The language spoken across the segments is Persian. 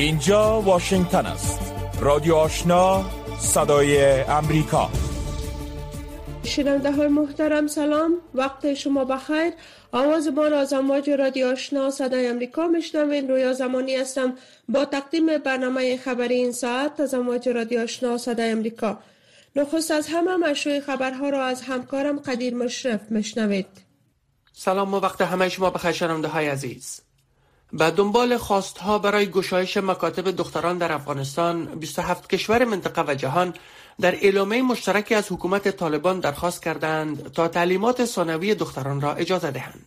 اینجا واشنگتن است. رادیو آشنا صدای امریکا. شنونده های محترم سلام. وقت شما بخیر. آواز ما را از امواج رادیو آشنا صدای امریکا میشنوین رویا زمانی هستم. با تقدیم برنامه خبری این ساعت از امواج رادیو آشنا صدای امریکا. نخست از همه مشروع خبرها را از همکارم قدیر مشرف میشنوید. سلام و وقت همه شما بخیر شنونده های عزیز. به دنبال خواستها برای گشایش مکاتب دختران در افغانستان 27 کشور منطقه و جهان در اعلامیه مشترکی از حکومت طالبان درخواست کردند تا تعلیمات ثانوی دختران را اجازه دهند.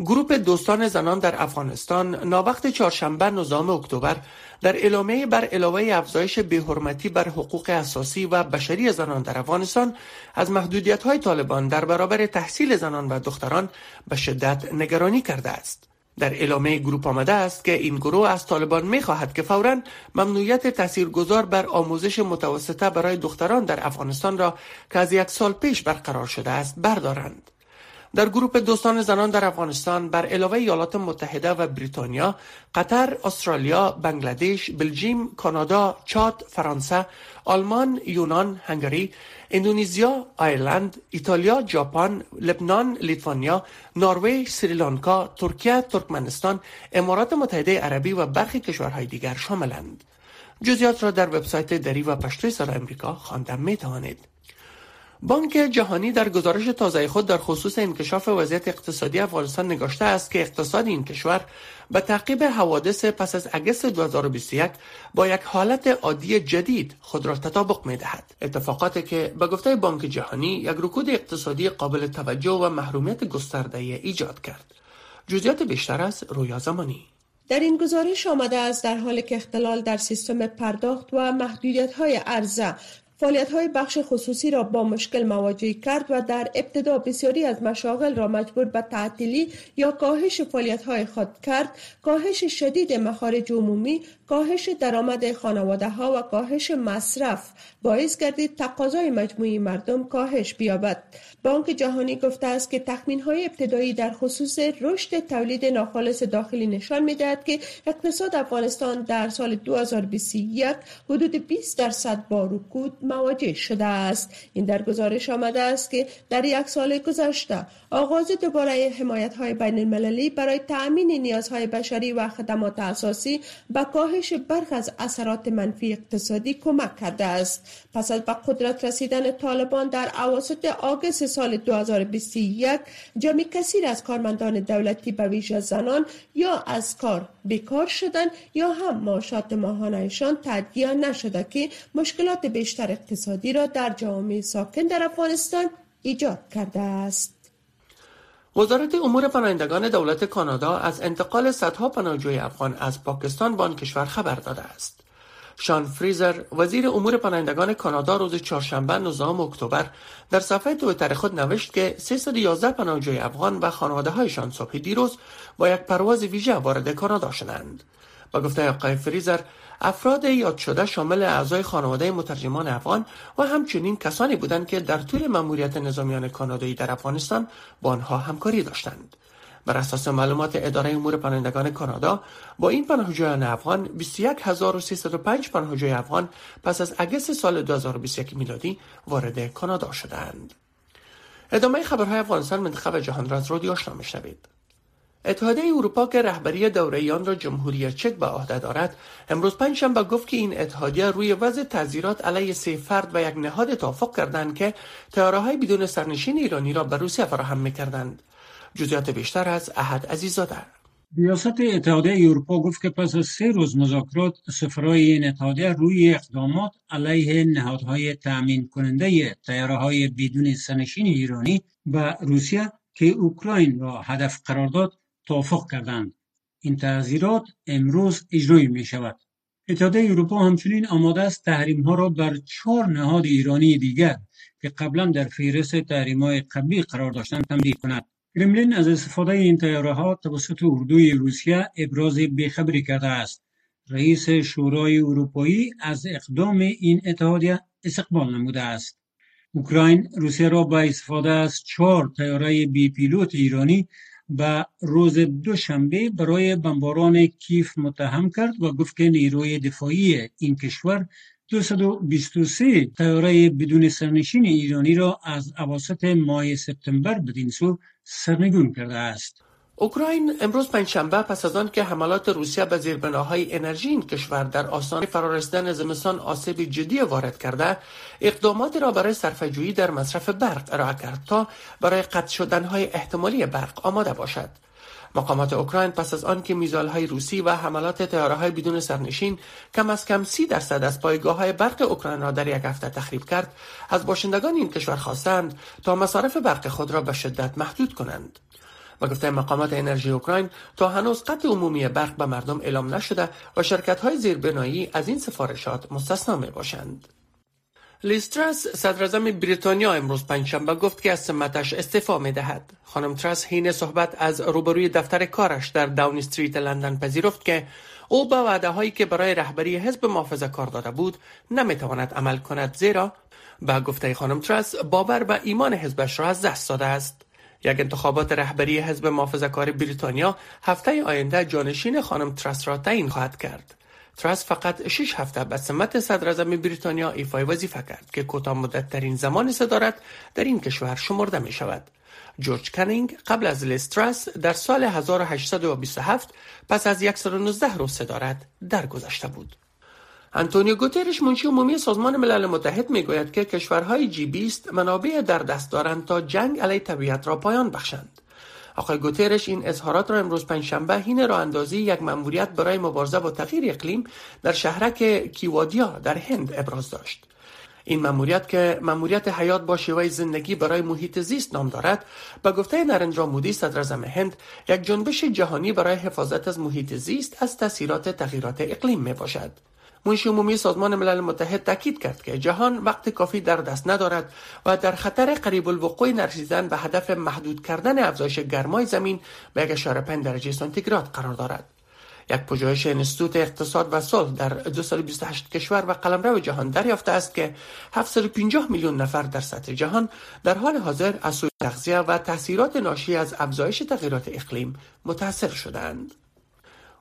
گروپ دوستان زنان در افغانستان ناوقت چهارشنبه 19 اکتبر در اعلامیه بر علاوه افزایش بهرمتی بر حقوق اساسی و بشری زنان در افغانستان از محدودیت های طالبان در برابر تحصیل زنان و دختران به شدت نگرانی کرده است. در اعلامیه گروپ آمده است که این گروه از طالبان می خواهد که فورا ممنوعیت تاثیرگذار بر آموزش متوسطه برای دختران در افغانستان را که از یک سال پیش برقرار شده است بردارند. در گروپ دوستان زنان در افغانستان بر علاوه ایالات متحده و بریتانیا، قطر، استرالیا، بنگلادش، بلژیم، کانادا، چاد، فرانسه، آلمان، یونان، هنگری، اندونزیا، آیرلند، ایتالیا، ژاپن، لبنان، لیتوانیا، نروژ، سریلانکا، ترکیه، ترکمنستان، امارات متحده عربی و برخی کشورهای دیگر شاملند. جزئیات را در وبسایت دری و پشتوی سر امریکا خواندن می توانید. بانک جهانی در گزارش تازه خود در خصوص انکشاف وضعیت اقتصادی افغانستان نگاشته است که اقتصاد این کشور به تعقیب حوادث پس از اگست 2021 با یک حالت عادی جدید خود را تطابق می دهد. اتفاقاتی که به گفته بانک جهانی یک رکود اقتصادی قابل توجه و محرومیت گسترده ایجاد کرد. جزئیات بیشتر از رویا زمانی در این گزارش آمده است در حالی که اختلال در سیستم پرداخت و محدودیت های عرضه فعالیت های بخش خصوصی را با مشکل مواجه کرد و در ابتدا بسیاری از مشاغل را مجبور به تعطیلی یا کاهش فعالیت های خود کرد. کاهش شدید مخارج عمومی کاهش درآمد خانواده ها و کاهش مصرف باعث گردید تقاضای مجموعی مردم کاهش بیابد. بانک جهانی گفته است که تخمین های ابتدایی در خصوص رشد تولید ناخالص داخلی نشان می‌دهد که اقتصاد افغانستان در سال 2021 حدود 20 درصد با رکود مواجه شده است. این در گزارش آمده است که در یک سال گذشته آغاز دوباره حمایت های بین المللی برای تأمین نیازهای بشری و خدمات اساسی به کاهش برخ از اثرات منفی اقتصادی کمک کرده است پس از به قدرت رسیدن طالبان در اواسط آگوست سال 2021 جمعی کثیر از کارمندان دولتی به ویژه زنان یا از کار بیکار شدن یا هم معاشات ماهانهشان تدیه نشده که مشکلات بیشتر اقتصادی را در جامعه ساکن در افغانستان ایجاد کرده است. وزارت امور پناهندگان دولت کانادا از انتقال صدها پناهجوی افغان از پاکستان به آن کشور خبر داده است. شان فریزر وزیر امور پناهندگان کانادا روز چهارشنبه 19 اکتبر در صفحه تویتر خود نوشت که 311 پناهجوی افغان و خانواده هایشان صبح دیروز با یک پرواز ویژه وارد کانادا شدند. با گفته آقای فریزر افراد یاد شده شامل اعضای خانواده مترجمان افغان و همچنین کسانی بودند که در طول مأموریت نظامیان کانادایی در افغانستان با آنها همکاری داشتند. بر اساس معلومات اداره امور پناهندگان کانادا با این پناهجویان افغان 21305 پناهجوی افغان پس از اگست سال 2021 میلادی وارد کانادا شدند. ادامه خبرهای افغانستان منتخب جهان را از رادیو آشنا میشنوید. اتحادیه اروپا که رهبری دوره آن را جمهوری چک به عهده دارد امروز پنجشنبه گفت که این اتحادیه روی وضع تعذیرات علیه سه فرد و یک نهاد توافق کردند که های بدون سرنشین ایرانی را به روسیه فراهم می‌کردند. جزئیات بیشتر از احد عزیزاده. ریاست اتحادیه اروپا گفت که پس از سه روز مذاکرات سفرهای این اتحادیه روی اقدامات علیه نهادهای تأمین کننده های بدون سرنشین ایرانی و روسیه که اوکراین را هدف قرار داد توافق کردند. این تعذیرات امروز اجرایی می شود اتحادیه اروپا همچنین آماده است تحریم ها را بر چهار نهاد ایرانی دیگر که قبلا در فهرست تحریم های قبلی قرار داشتند تمدید کند. کرملین از استفاده این تیاره ها توسط اردوی روسیه ابراز بیخبری کرده است. رئیس شورای اروپایی از اقدام این اتحادیه استقبال نموده است. اوکراین روسیه را با استفاده از چهار تیاره بی پیلوت ایرانی به روز دوشنبه برای بمباران کیف متهم کرد و گفت که نیروی دفاعی این کشور 223 تیاره بدون سرنشین ایرانی را از اواسط ماه سپتامبر بدین سو سرنگون کرده است. اوکراین امروز پنجشنبه پس از آن که حملات روسیه به زیربناهای انرژی این کشور در آستانه فرارسیدن زمستان آسیب جدی وارد کرده اقداماتی را برای صرفه‌جویی در مصرف برق ارائه کرد تا برای قطع شدنهای احتمالی برق آماده باشد. مقامات اوکراین پس از آن که های روسی و حملات های بدون سرنشین کم از کم سی درصد از پایگاه های برق اوکراین را در یک هفته تخریب کرد از باشندگان این کشور خواستند تا مصارف برق خود را به شدت محدود کنند. و گفته مقامات انرژی اوکراین تا هنوز قطع عمومی برق به مردم اعلام نشده و شرکت های زیربنایی از این سفارشات مستثنا می باشند. لیسترس صدر بریتانیا امروز پنجشنبه گفت که از سمتش استعفا می دهد. خانم ترس حین صحبت از روبروی دفتر کارش در داون استریت لندن پذیرفت که او با وعده هایی که برای رهبری حزب محافظه کار داده بود نمی‌تواند عمل کند زیرا به گفته خانم ترس باور به ایمان حزبش را از دست داده است. یک انتخابات رهبری حزب محافظه کار بریتانیا هفته آینده جانشین خانم ترس را تعیین خواهد کرد. ترس فقط 6 هفته به سمت صدر بریتانیا ایفای وظیفه کرد که کوتاه مدت ترین زمان صدارت در این کشور شمرده می شود. جورج کنینگ قبل از لیسترس در سال 1827 پس از 119 روز صدارت درگذشته بود. انتونیو گوترش منشی عمومی سازمان ملل متحد می‌گوید که کشورهای جی 20 منابع در دست دارند تا جنگ علیه طبیعت را پایان بخشند. آقای گوترش این اظهارات را امروز پنجشنبه حین راه اندازی یک مأموریت برای مبارزه با تغییر اقلیم در شهرک کیوادیا در هند ابراز داشت. این مأموریت که مأموریت حیات با شیوه زندگی برای محیط زیست نام دارد به گفته نرندرا مودی صدر هند یک جنبش جهانی برای حفاظت از محیط زیست از تاثیرات تغییرات اقلیم می باشد. منشی عمومی سازمان ملل متحد تاکید کرد که جهان وقت کافی در دست ندارد و در خطر قریب الوقوع نرسیدن به هدف محدود کردن افزایش گرمای زمین به 1.5 درجه سانتیگراد قرار دارد. یک پژوهش انستیتوت اقتصاد و صلح در 228 کشور و قلمرو جهان دریافته است که 750 میلیون نفر در سطح جهان در حال حاضر از سوی تغذیه و تاثیرات ناشی از افزایش تغییرات اقلیم متاثر شدند.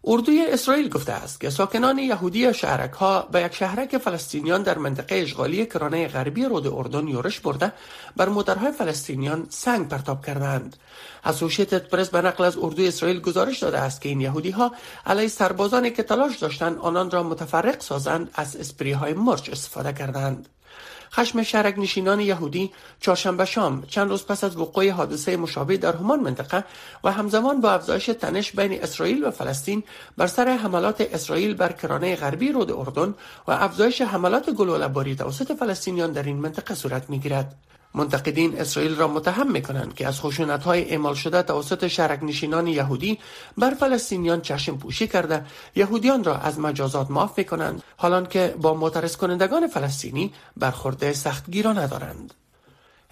اردوی اسرائیل گفته است که ساکنان یهودی شهرک ها به یک شهرک فلسطینیان در منطقه اشغالی کرانه غربی رود اردن یورش برده بر موترهای فلسطینیان سنگ پرتاب کردند اسوشیتد پرس به نقل از اردوی اسرائیل گزارش داده است که این یهودی ها علیه سربازانی که تلاش داشتند آنان را متفرق سازند از اسپری های مرچ استفاده کردند خشم شرک نشینان یهودی چهارشنبه شام چند روز پس از وقوع حادثه مشابه در همان منطقه و همزمان با افزایش تنش بین اسرائیل و فلسطین بر سر حملات اسرائیل بر کرانه غربی رود اردن و افزایش حملات گلوله‌باری توسط فلسطینیان در این منطقه صورت می‌گیرد. منتقدین اسرائیل را متهم می کنند که از خشونت های اعمال شده توسط شرک نشینان یهودی بر فلسطینیان چشم پوشی کرده یهودیان را از مجازات معاف می کنند حالان که با معترض کنندگان فلسطینی برخورد سختگیرانه دارند.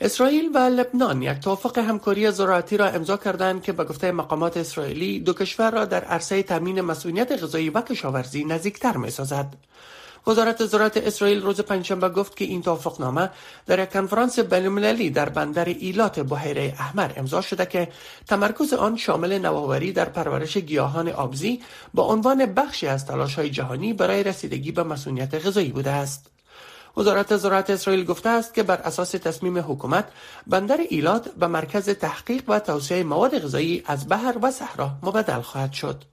اسرائیل و لبنان یک توافق همکاری زراعتی را امضا کردند که به گفته مقامات اسرائیلی دو کشور را در عرصه تامین مسئولیت غذایی و کشاورزی نزدیکتر می سازد. وزارت زراعت اسرائیل روز پنجشنبه گفت که این توافقنامه در یک کنفرانس بین‌المللی در بندر ایلات بحیره احمر امضا شده که تمرکز آن شامل نوآوری در پرورش گیاهان آبزی با عنوان بخشی از های جهانی برای رسیدگی به مسئولیت غذایی بوده است. وزارت زراعت اسرائیل گفته است که بر اساس تصمیم حکومت بندر ایلات به مرکز تحقیق و توسعه مواد غذایی از بحر و صحرا مبدل خواهد شد.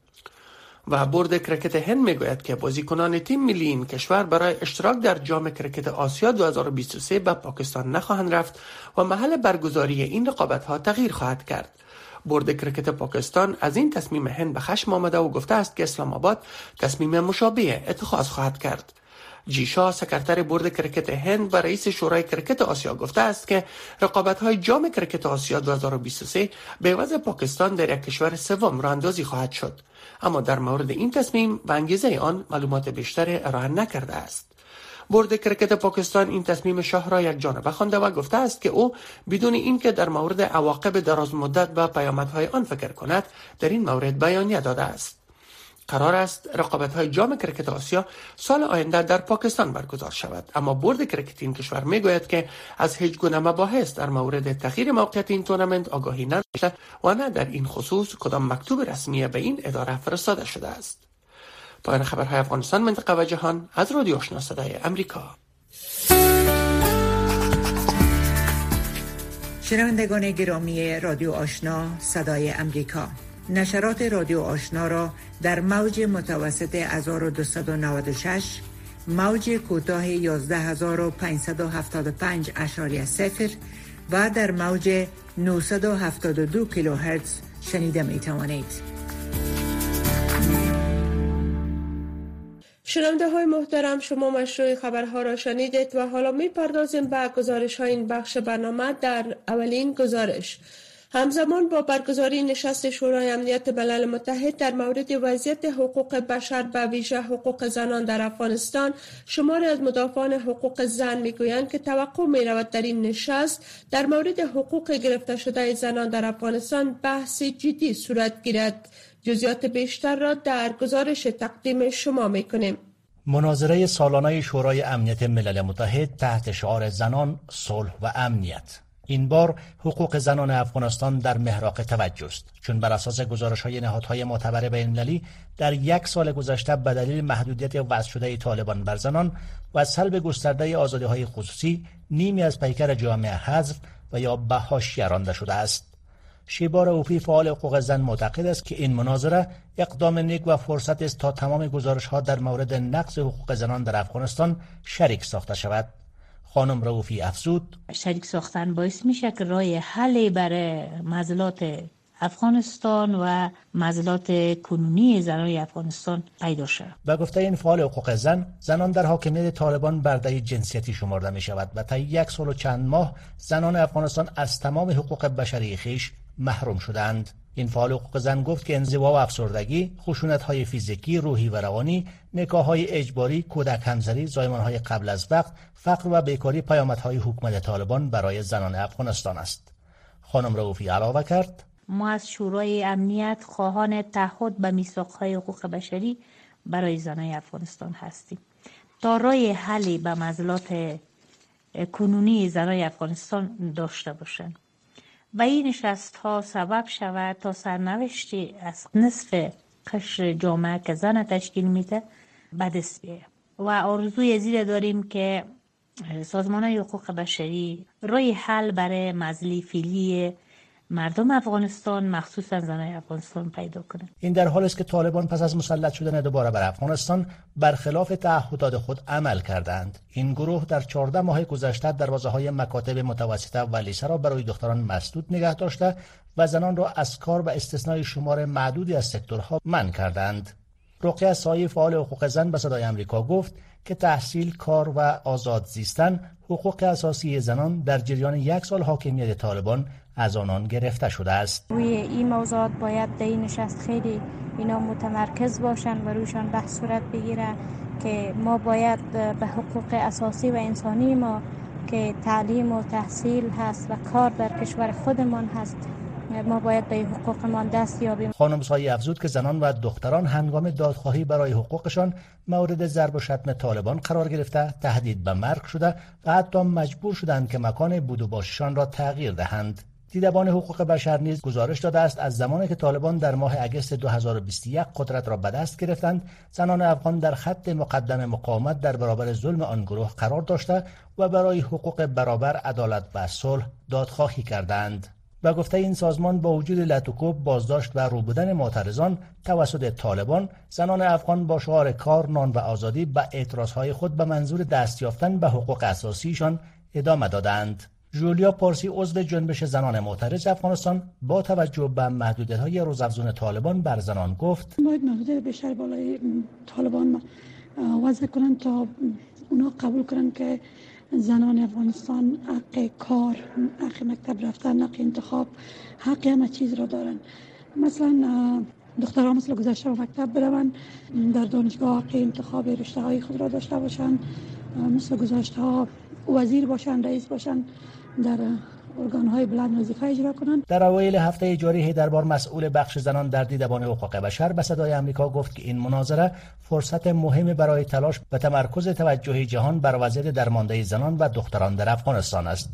و برد کرکت هند می‌گوید که بازیکنان تیم ملی این کشور برای اشتراک در جام کرکت آسیا 2023 به پاکستان نخواهند رفت و محل برگزاری این رقابت ها تغییر خواهد کرد. برد کرکت پاکستان از این تصمیم هند به خشم آمده و گفته است که اسلام آباد تصمیم مشابه اتخاذ خواهد کرد. جیشا سکرتر برد کرکت هند و رئیس شورای کرکت آسیا گفته است که رقابت های جام کرکت آسیا 2023 به عوض پاکستان در یک کشور سوم راه اندازی خواهد شد. اما در مورد این تصمیم و انگیزه آن معلومات بیشتر ارائه نکرده است. برد کرکت پاکستان این تصمیم شاه را یک جانبه خوانده و گفته است که او بدون اینکه در مورد عواقب دراز مدت و پیامدهای آن فکر کند در این مورد بیانیه داده است. قرار است رقابت های جام کرکت آسیا سال آینده در پاکستان برگزار شود. اما برد کرکت این کشور می‌گوید که از هیچ گونه مباحث در مورد تغییر موقعیت این تورنمنت آگاهی نداشته و نه در این خصوص کدام مکتوب رسمی به این اداره فرستاده شده است. پایان خبرهای افغانستان منطقه و جهان از رادیو آشنا صدای امریکا. شنوندگان گرامی رادیو آشنا صدای امریکا. نشرات رادیو آشنا را در موج متوسط 1296 موج کوتاه 11575 اشاری سفر و در موج 972 کیلوهرتز شنیده می توانید. شنونده های محترم شما مشروع خبرها را شنیدید و حالا می پردازیم به گزارش های این بخش برنامه در اولین گزارش همزمان با برگزاری نشست شورای امنیت ملل متحد در مورد وضعیت حقوق بشر به ویژه حقوق زنان در افغانستان شماری از مدافعان حقوق زن می‌گویند که توقع می رود در این نشست در مورد حقوق گرفته شده زنان در افغانستان بحث جدی صورت گیرد جزیات بیشتر را در گزارش تقدیم شما می کنیم. مناظره سالانه شورای امنیت ملل متحد تحت شعار زنان، صلح و امنیت این بار حقوق زنان افغانستان در محراق توجه است. چون بر اساس گزارش های نهادهای معتبر بین در یک سال گذشته به دلیل محدودیت وضع شده طالبان بر زنان و سلب گسترده آزادی های خصوصی نیمی از پیکر جامعه حذف و یا به رانده شده است. شیبار اوفی فعال حقوق زن معتقد است که این مناظره اقدام نیک و فرصت است تا تمام گزارش ها در مورد نقض حقوق زنان در افغانستان شریک ساخته شود. خانم روفی افزود. شریک ساختن باعث میشه که رای حلی برای مزلات افغانستان و مزلات کنونی زنان افغانستان پیدا شد و گفته این فعال حقوق زن زنان در حاکمیت طالبان برده جنسیتی شمرده می شود و تا یک سال و چند ماه زنان افغانستان از تمام حقوق بشری خیش محروم شدند این فعال حقوق زن گفت که انزوا و افسردگی، خشونت های فیزیکی، روحی و روانی، نکاح های اجباری، کودک همزری، زایمان های قبل از وقت، فقر و بیکاری های حکومت طالبان برای زنان افغانستان است. خانم روفی علاوه کرد ما از شورای امنیت خواهان تعهد به های حقوق بشری برای زنان افغانستان هستیم. تا رای حلی به مزلات کنونی زنان افغانستان داشته باشند. و این نشست ها سبب شود تا سرنوشتی از نصف قشر جامعه که زن تشکیل میده به دست بیه. و آرزوی زیر داریم که سازمان حقوق بشری روی حل برای مزلی فیلی مردم افغانستان مخصوصا زنای افغانستان پیدا کنه. این در حال است که طالبان پس از مسلط شدن دوباره بر افغانستان برخلاف تعهدات خود عمل کردند. این گروه در 14 ماه گذشته دروازه های مکاتب متوسطه و لیسه را برای دختران مسدود نگه داشته و زنان را از کار و استثنای شمار معدودی از سکتورها من کردند. رقیه سایی فعال حقوق زن به صدای امریکا گفت که تحصیل کار و آزاد زیستن حقوق اساسی زنان در جریان یک سال حاکمیت طالبان از آنان گرفته شده است. روی این موضوعات باید در این نشست خیلی اینا متمرکز باشن و روشان بحث صورت بگیره که ما باید به حقوق اساسی و انسانی ما که تعلیم و تحصیل هست و کار در کشور خودمان هست ما باید به حقوقمان دست یابیم. خانم سایی افزود که زنان و دختران هنگام دادخواهی برای حقوقشان مورد ضرب و شتم طالبان قرار گرفته تهدید به مرگ شده و حتی مجبور شدند که مکان بود و باششان را تغییر دهند. دیدبان حقوق بشر نیز گزارش داده است از زمانی که طالبان در ماه اگست 2021 قدرت را به دست گرفتند زنان افغان در خط مقدم مقاومت در برابر ظلم آن گروه قرار داشته و برای حقوق برابر عدالت و صلح دادخواهی کردند. و گفته این سازمان با وجود لطوکوب بازداشت و رو بودن معترضان توسط طالبان زنان افغان با شعار کار نان و آزادی به اعتراضهای خود به منظور دست یافتن به حقوق اساسیشان ادامه دادند. جولیا پارسی عضو جنبش زنان معترض افغانستان با توجه به محدودیت های روزافزون طالبان بر زنان گفت. باید محدودیت بیشتر بالای طالبان وضع کنند تا اونا قبول کنند که زنان افغانستان حق کار حق مکتب رفتن حق انتخاب حق همه چیز را دارن. مثلا دخترها مثل گذشته و مکتب بروند در دانشگاه حق انتخاب رشته های خود را داشته باشند مثل گذشته ها وزیر باشن رئیس باشن در ارگان های بلند وظیفه اجرا کنند در اوایل هفته جاری دربار مسئول بخش زنان در دیدبان حقوق بشر به صدای آمریکا گفت که این مناظره فرصت مهمی برای تلاش و تمرکز توجه جهان بر وضعیت درمانده زنان و دختران در افغانستان است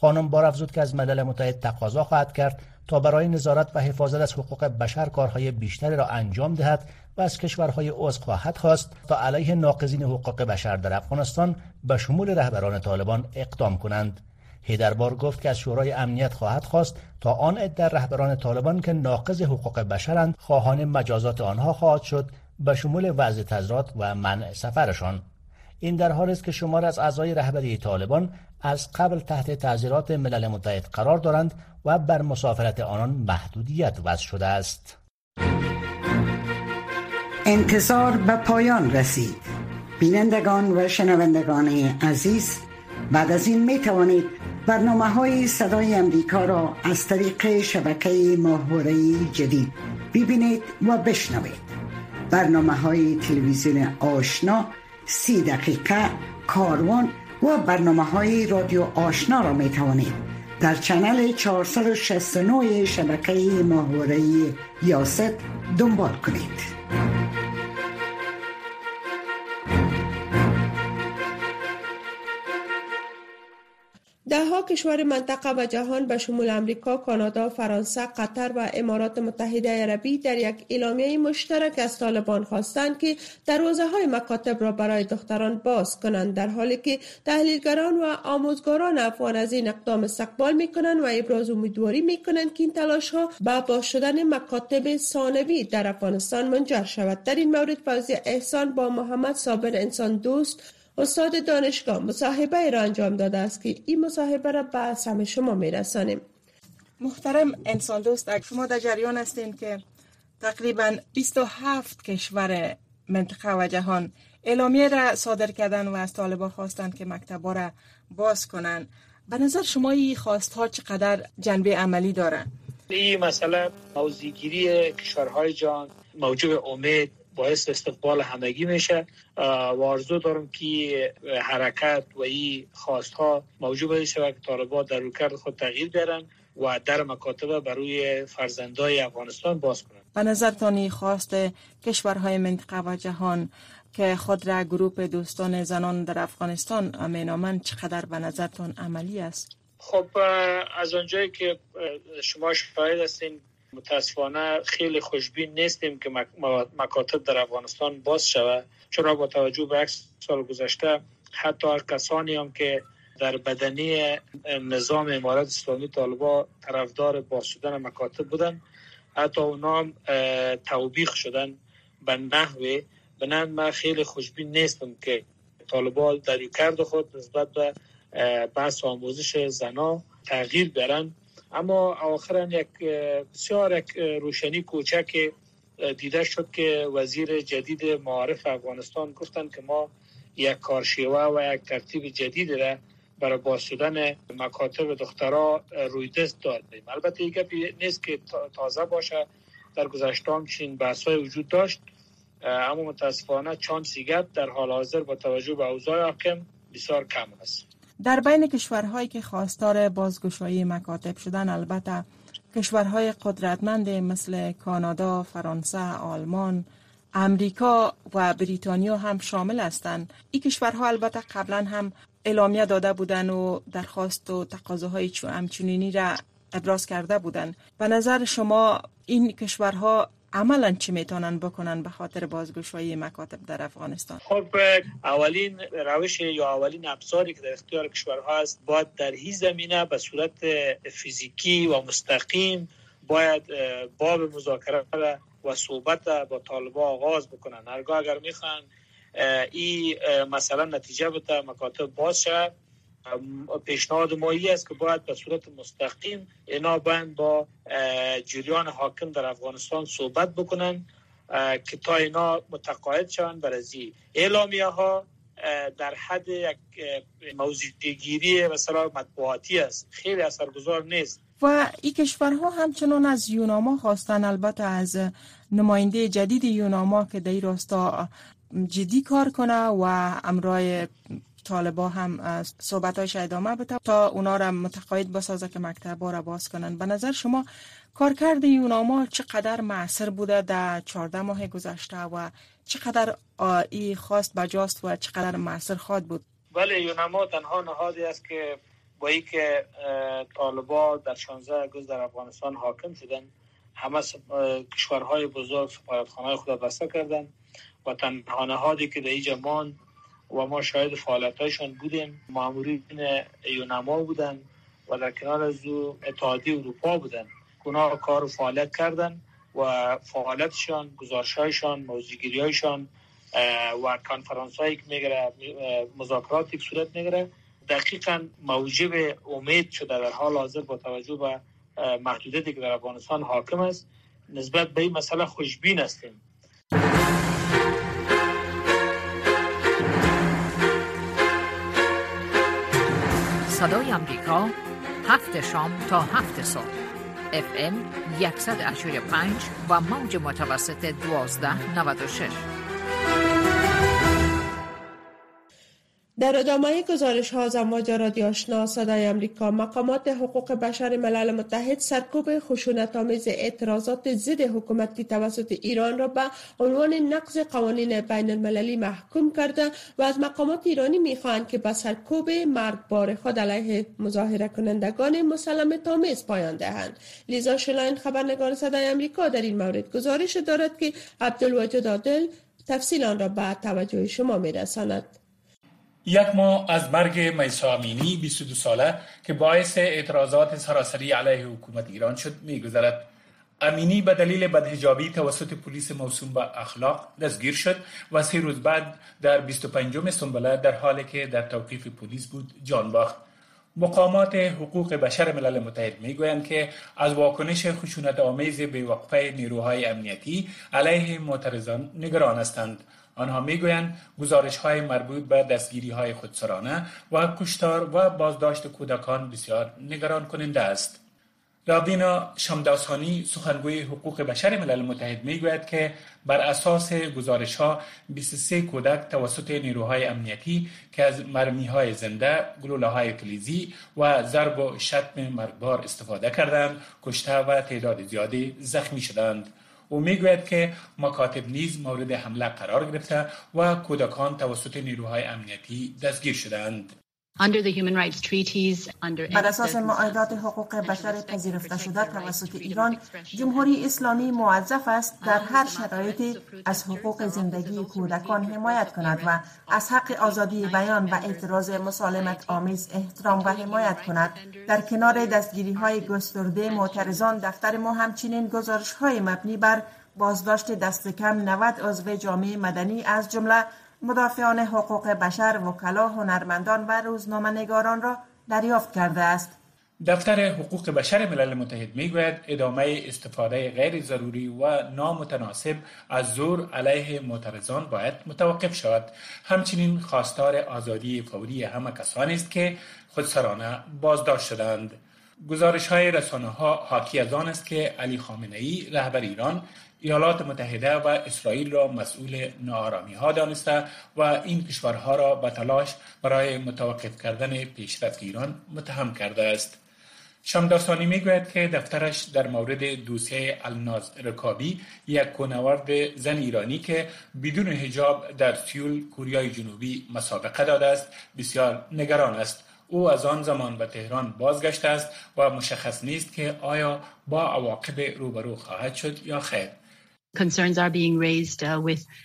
خانم بار افزود که از ملل متحد تقاضا خواهد کرد تا برای نظارت و حفاظت از حقوق بشر کارهای بیشتری را انجام دهد و از کشورهای عضو خواهد خواست تا علیه ناقضین حقوق بشر در افغانستان به شمول رهبران طالبان اقدام کنند. هیدربار گفت که از شورای امنیت خواهد خواست تا آن عده رهبران طالبان که ناقض حقوق بشرند خواهان مجازات آنها خواهد شد به شمول وضع تظاهرات و منع سفرشان این در حالی است که شمار از اعضای رهبری طالبان از قبل تحت تعذیرات ملل متحد قرار دارند و بر مسافرت آنان محدودیت وضع شده است. انتظار به پایان رسید. بینندگان و شنوندگان عزیز بعد از این می توانید برنامه های صدای امریکا را از طریق شبکه ماهواره جدید ببینید و بشنوید. برنامه های تلویزیون آشنا سی دقیقه کاروان و برنامه های رادیو آشنا را می توانید در چنل 469 شبکه ماهواره یاست دنبال کنید. دهها کشور منطقه و جهان به شمول امریکا، کانادا، فرانسه، قطر و امارات متحده عربی در یک اعلامیه مشترک از طالبان خواستند که دروازه های مکاتب را برای دختران باز کنند در حالی که تحلیلگران و آموزگاران افغان از این اقدام استقبال می کنند و ابراز امیدواری می کنند که این تلاش ها به باز شدن مکاتب ثانوی در افغانستان منجر شود. در این مورد فوزی احسان با محمد صابر انسان دوست استاد دانشگاه مصاحبه را انجام داده است که این مصاحبه را به سم شما میرسانیم. محترم انسان دوست شما در جریان هستین که تقریبا 27 کشور منطقه و جهان اعلامیه را صادر کردن و از طالبان خواستند که مکتبا را باز کنند به نظر شما این خواست ها چقدر جنبه عملی دارن؟ این مسئله موزیگیری کشورهای جان موجب امید باعث استقبال همگی میشه. و آرزو دارم که حرکت و این خواست ها موجود بشه و که طالبان در روکرد خود تغییر بیارن و در مکاتبه برای فرزندای افغانستان باز کنند به نظرتان خواست کشورهای منطقه و جهان که خود را گروپ دوستان زنان در افغانستان مینامند چقدر به نظرتان عملی است؟ خب از آنجایی که شما شاهد هستین متاسفانه خیلی خوشبین نیستیم که مکاتب در افغانستان باز شود. چرا با توجه به یک سال گذشته حتی کسانی هم که در بدنی نظام امارت اسلامی طالبا طرفدار باز شدن مکاتب بودن حتی اونا هم توبیخ شدن به نحوه به من خیلی خوشبین نیستم که طالبا در کرد خود نسبت به بحث آموزش زنا تغییر برن اما آخرا یک بسیار یک روشنی کوچک دیده شد که وزیر جدید معارف افغانستان گفتند که ما یک کارشیوه و یک ترتیب جدید را برای باز مکاتب دخترها روی دست دادیم. البته این گپی نیست که تازه باشه. در گذشته هم چین بحث وجود داشت. اما متاسفانه چان سیگت در حال حاضر با توجه به اوضاع حاکم بسیار کم است. در بین کشورهایی که خواستار بازگشایی مکاتب شدن البته کشورهای قدرتمند مثل کانادا، فرانسه، آلمان، امریکا و بریتانیا هم شامل هستند. این کشورها البته قبلا هم اعلامیه داده بودند و درخواست و تقاضاهای همچنینی را ابراز کرده بودند. به نظر شما این کشورها عملا چی می‌تونن بکنن به خاطر بازگشایی مکاتب در افغانستان؟ خب اولین روش یا اولین ابزاری که در اختیار کشورها است باید در هی زمینه به صورت فیزیکی و مستقیم باید باب مذاکره و صحبت با طالبا آغاز بکنن. هرگاه اگر می‌خوان این مثلا نتیجه بده مکاتب باز شد پیشنهاد مایی است که باید به صورت مستقیم اینا باید با جریان حاکم در افغانستان صحبت بکنن که تا اینا متقاعد شوند. بر از اعلامیه ها در حد یک موضوعگیری مثلا مطبوعاتی است. خیلی اثرگذار نیست. و این کشورها همچنان از یوناما خواستن البته از نماینده جدید یوناما که در راستا جدی کار کنه و امرای طالبا هم صحبتاش ادامه بده تا اونا را متقاعد بسازه که مکتب را باز کنن به نظر شما کارکرد یوناما چقدر معصر بوده در 14 ماه گذشته و چقدر ای خواست بجاست و چقدر معصر خواد بود؟ بله یوناما تنها نهادی است که با ای که طالبا در 16 آگوست در افغانستان حاکم شدن همه کشورهای بزرگ سفارتخانه خود بسته کردن و تنها نهادی که در اینجا ماند و ما شاید فعالیتایشان بودیم. مامورین یونما بودن و در کنار از او اتحادی اروپا بودن. اونا کار و فعالیت کردن و فعالیتشان گزارشایشان موضوعگیری هایشان و کانفرانس هایی که میگره مذاکراتی که صورت میگره دقیقا موجب امید شده در حال حاضر با توجه به محدودیتی که در افغانستان حاکم است نسبت به این مسئله خوشبین هستیم. صدای امریکا هفت شام تا هفت صبح. اف ام 185 و موج متوسط 1296 در ادامه گزارش ها زمواج رادیو آشنا صدای امریکا مقامات حقوق بشر ملل متحد سرکوب خشونت آمیز اعتراضات ضد حکومتی توسط ایران را به عنوان نقض قوانین بین المللی محکوم کرده و از مقامات ایرانی می‌خواهند که به سرکوب مرگبار خود علیه مظاهره کنندگان مسلمت آمیز پایان دهند. لیزا شلاین خبرنگار صدای امریکا در این مورد گزارش دارد که عبدالوجد عادل تفصیل آن را به توجه شما میرساند. یک ماه از مرگ میسا امینی 22 ساله که باعث اعتراضات سراسری علیه حکومت ایران شد میگذرد. امینی به دلیل بدهجابی توسط پلیس موسوم به اخلاق دستگیر شد و سه روز بعد در 25 سنبله در حالی که در توقیف پلیس بود جان باخت. مقامات حقوق بشر ملل متحد می‌گویند که از واکنش خشونت آمیز به وقفه نیروهای امنیتی علیه معترضان نگران هستند. آنها می‌گویند گزارش های مربوط به دستگیری های خودسرانه و کشتار و بازداشت کودکان بسیار نگران کننده است. رابینا شمداسانی سخنگوی حقوق بشر ملل متحد می‌گوید که بر اساس گزارش ها 23 کودک توسط نیروهای امنیتی که از مرمی های زنده، گلوله های کلیزی و ضرب و شتم مرگبار استفاده کردند، کشته و تعداد زیادی زخمی شدند. او می‌گوید که مکاتب نیز مورد حمله قرار گرفته و کودکان توسط نیروهای امنیتی دستگیر شدند. بر اساس معاهدات حقوق بشر پذیرفته شده توسط ایران جمهوری اسلامی موظف است در هر شرایطی از حقوق زندگی کودکان حمایت کند و از حق آزادی بیان و اعتراض مسالمت آمیز احترام و حمایت کند. در کنار دستگیری های گسترده معترضان دفتر ما همچنین گزارش های مبنی بر بازداشت دست کم 90 عضو جامعه مدنی از جمله مدافعان حقوق بشر، وکلا، هنرمندان و روزنامه نگاران را دریافت کرده است. دفتر حقوق بشر ملل متحد می‌گوید ادامه استفاده غیر ضروری و نامتناسب از زور علیه معترضان باید متوقف شود همچنین خواستار آزادی فوری همه کسانی است که خودسرانه بازداشت شدند گزارش های رسانه ها حاکی از آن است که علی خامنه ای رهبر ایران ایالات متحده و اسرائیل را مسئول نارامی ها دانسته و این کشورها را به تلاش برای متوقف کردن پیشرفت ایران متهم کرده است. شمداستانی می‌گوید که دفترش در مورد دوسیه الناز رکابی یک کنورد زن ایرانی که بدون حجاب در سیول کوریای جنوبی مسابقه داده است بسیار نگران است او از آن زمان به تهران بازگشته است و مشخص نیست که آیا با عواقب روبرو خواهد شد یا خیر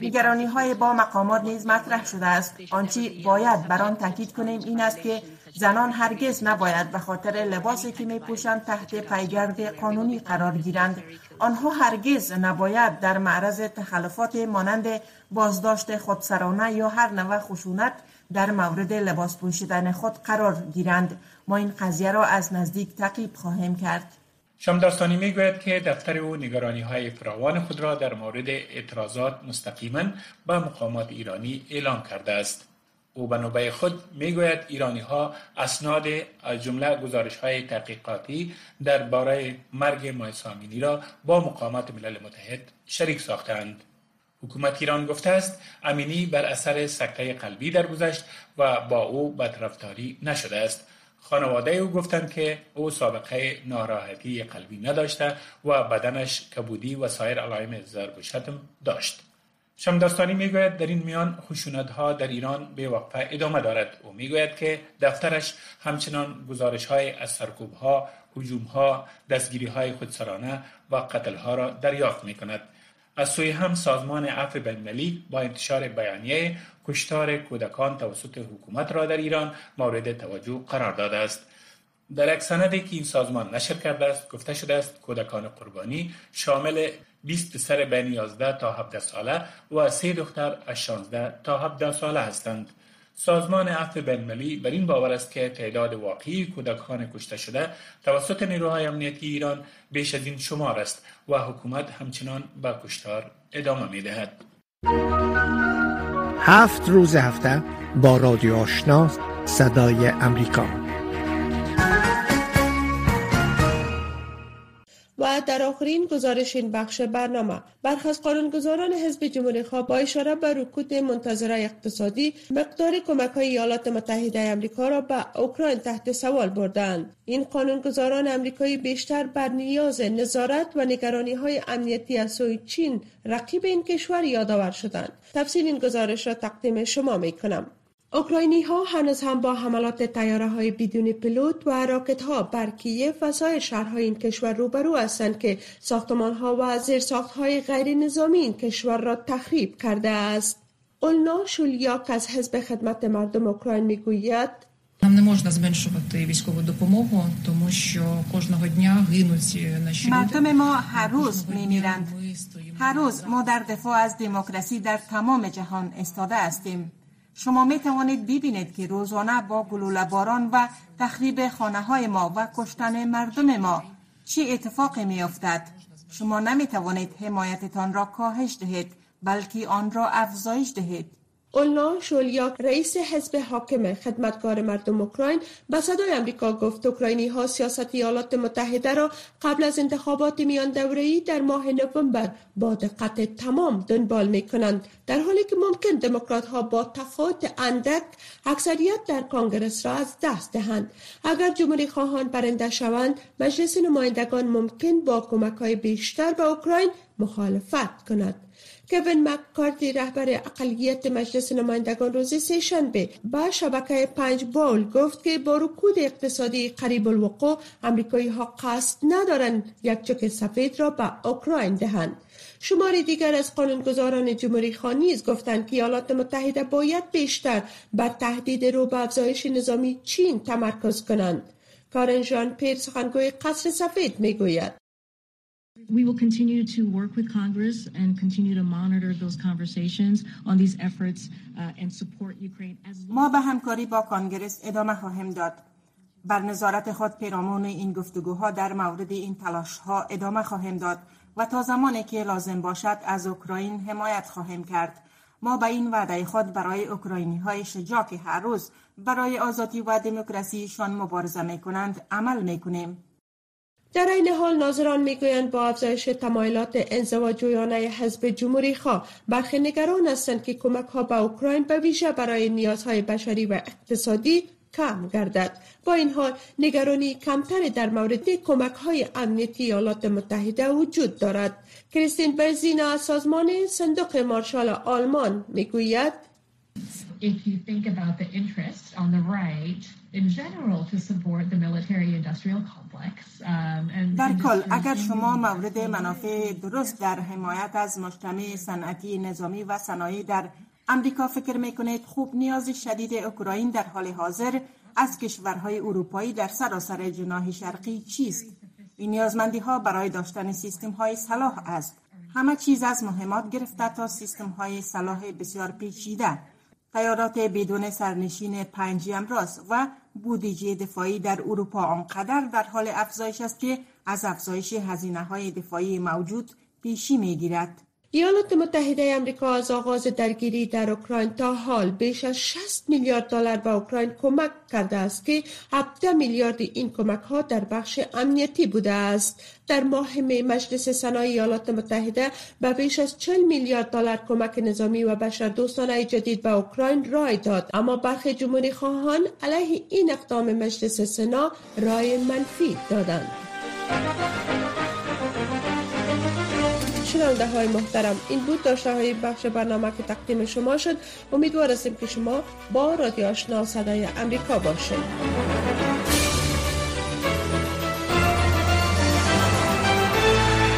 نگرانی uh, های با مقامات نیز مطرح شده است. آنچه باید بر آن تاکید کنیم این است که زنان هرگز نباید به خاطر لباسی که می پوشند تحت پیگرد قانونی قرار گیرند. آنها هرگز نباید در معرض تخلفات مانند بازداشت خودسرانه یا هر نوع خشونت در مورد لباس پوشیدن خود قرار گیرند. ما این قضیه را از نزدیک تعقیب خواهیم کرد. شمدارستانی می‌گوید که دفتر او نگرانی های فراوان خود را در مورد اعتراضات مستقیما به مقامات ایرانی اعلام کرده است. او به نوبه خود می‌گوید ایرانی ها اسناد از جمله گزارش های تحقیقاتی درباره مرگ مایسامینی را با مقامات ملل متحد شریک ساختند. حکومت ایران گفته است امینی بر اثر سکته قلبی درگذشت و با او بدرفتاری نشده است خانواده او گفتند که او سابقه ناراحتی قلبی نداشته و بدنش کبودی و سایر علائم ضرب و شتم داشت. شمداستانی می‌گوید در این میان خشونت ها در ایران به وقفه ادامه دارد. او می‌گوید که دفترش همچنان گزارش های از سرکوب ها حجوم ها دستگیری های خودسرانه و قتل ها را دریافت می کند از سوی هم سازمان عفو بینالمللی با انتشار بیانیه کشتار کودکان توسط حکومت را در ایران مورد توجه قرار داده است. در یک سندی که این سازمان نشر کرده است گفته شده است کودکان قربانی شامل 20 پسر بین 11 تا 17 ساله و سه دختر از 16 تا 17 ساله هستند. سازمان عفو بینالمللی بر این باور است که تعداد واقعی کودکان کشته شده توسط نیروهای امنیتی ایران بیش از این شمار است و حکومت همچنان به کشتار ادامه می دهد. هفت روز هفته با رادیو آشنا صدای امریکا در آخرین گزارش این بخش برنامه برخی از قانونگذاران حزب جمهوری خواه با اشاره به رکود منتظره اقتصادی مقدار کمک های ایالات متحده امریکا را به اوکراین تحت سوال بردند. این قانونگذاران امریکایی بیشتر بر نیاز نظارت و نگرانی های امنیتی از سوی چین رقیب این کشور یادآور شدند. تفصیل این گزارش را تقدیم شما می کنم اوکراینی ها هنوز هم با حملات تیاره های بدون پلوت و راکت ها بر کیف و سایر شهرهای این کشور روبرو هستند که ساختمان ها و زیرساخت های غیر نظامی این کشور را تخریب کرده است. اولنا شولیاک از حزب خدمت مردم اوکراین میگوید Нам не можна зменшувати військову допомогу, тому що кожного дня гинуть наші مردم ما هر روز میمیرند. هر روز ما در دفاع از دموکراسی در تمام جهان استاده هستیم. شما می توانید ببینید که روزانه با گلوله باران و تخریب خانه های ما و کشتن مردم ما چه اتفاقی می افتد؟ شما نمی توانید حمایتتان را کاهش دهید بلکه آن را افزایش دهید. اولنا شولیاک رئیس حزب حاکم خدمتگار مردم اوکراین به صدای امریکا گفت اوکراینی ها سیاست ایالات متحده را قبل از انتخابات میان دوره‌ای در ماه نوامبر با دقت تمام دنبال می کنند در حالی که ممکن دموکرات ها با تفاوت اندک اکثریت در کانگرس را از دست دهند. اگر جمهوری خواهان برنده شوند مجلس نمایندگان ممکن با کمک های بیشتر به اوکراین مخالفت کند. کوین مکارتی رهبر اقلیت مجلس نمایندگان روز سهشنبه به شبکه پنج بول گفت که با رکود اقتصادی قریب الوقوع امریکایی ها قصد ندارند یک چک سفید را به اوکراین دهند. شماری دیگر از قانونگذاران جمهوری خواهی نیز گفتند که ایالات متحده باید بیشتر بر تهدید رو به افزایش نظامی چین تمرکز کنند. کارن ژان پیر سخنگوی قصر سفید می‌گوید. We will continue to work with Congress and continue to monitor those conversations on these efforts uh, and support Ukraine as ما به همکاری با کانگرس ادامه خواهیم داد. بر نظارت خود پیرامون این گفتگوها در مورد این تلاش ها ادامه خواهیم داد و تا زمانی که لازم باشد از اوکراین حمایت خواهیم کرد. ما به این وعده خود برای اوکراینی های شجاع که هر روز برای آزادی و دموکراسیشان مبارزه می کنند عمل می کنیم. در این حال ناظران می‌گویند با افزایش تمایلات انزواجویانه حزب جمهوری خواه برخی نگران هستند که کمک ها به اوکراین به ویژه برای نیازهای بشری و اقتصادی کم گردد. با این حال نگرانی کمتری در مورد کمک های امنیتی ایالات متحده وجود دارد. کریستین برزینا از سازمان صندوق مارشال آلمان می‌گوید if you think about the interests on the right in general to support the military industrial complex um, در کل اگر شما مورد منافع درست در حمایت از مجتمع صنعتی نظامی و صنایع در امریکا فکر می‌کنید خوب نیاز شدید اوکراین در حال حاضر از کشورهای اروپایی در سراسر جناح شرقی چیست؟ این نیازمندی ها برای داشتن سیستم های صلاح است. همه چیز از مهمات گرفته تا سیستم های صلاح بسیار پیچیده. تیارات بدون سرنشین پنج امراض و بودجه دفاعی در اروپا آنقدر در حال افزایش است که از افزایش هزینه های دفاعی موجود پیشی می گیرد. ایالات متحده امریکا از آغاز درگیری در اوکراین تا حال بیش از 60 میلیارد دلار به اوکراین کمک کرده است که 17 میلیارد این کمک ها در بخش امنیتی بوده است. در ماه می مجلس سنای ایالات متحده به بیش از 40 میلیارد دلار کمک نظامی و بشر دوستانه جدید به اوکراین رای داد. اما برخی جمهوری خواهان علیه این اقدام مجلس سنا رای منفی دادند. شنونده های محترم. این بود داشته های بخش برنامه که تقدیم شما شد. امیدوار هستیم که شما با رادیو آشنا صدای امریکا باشید.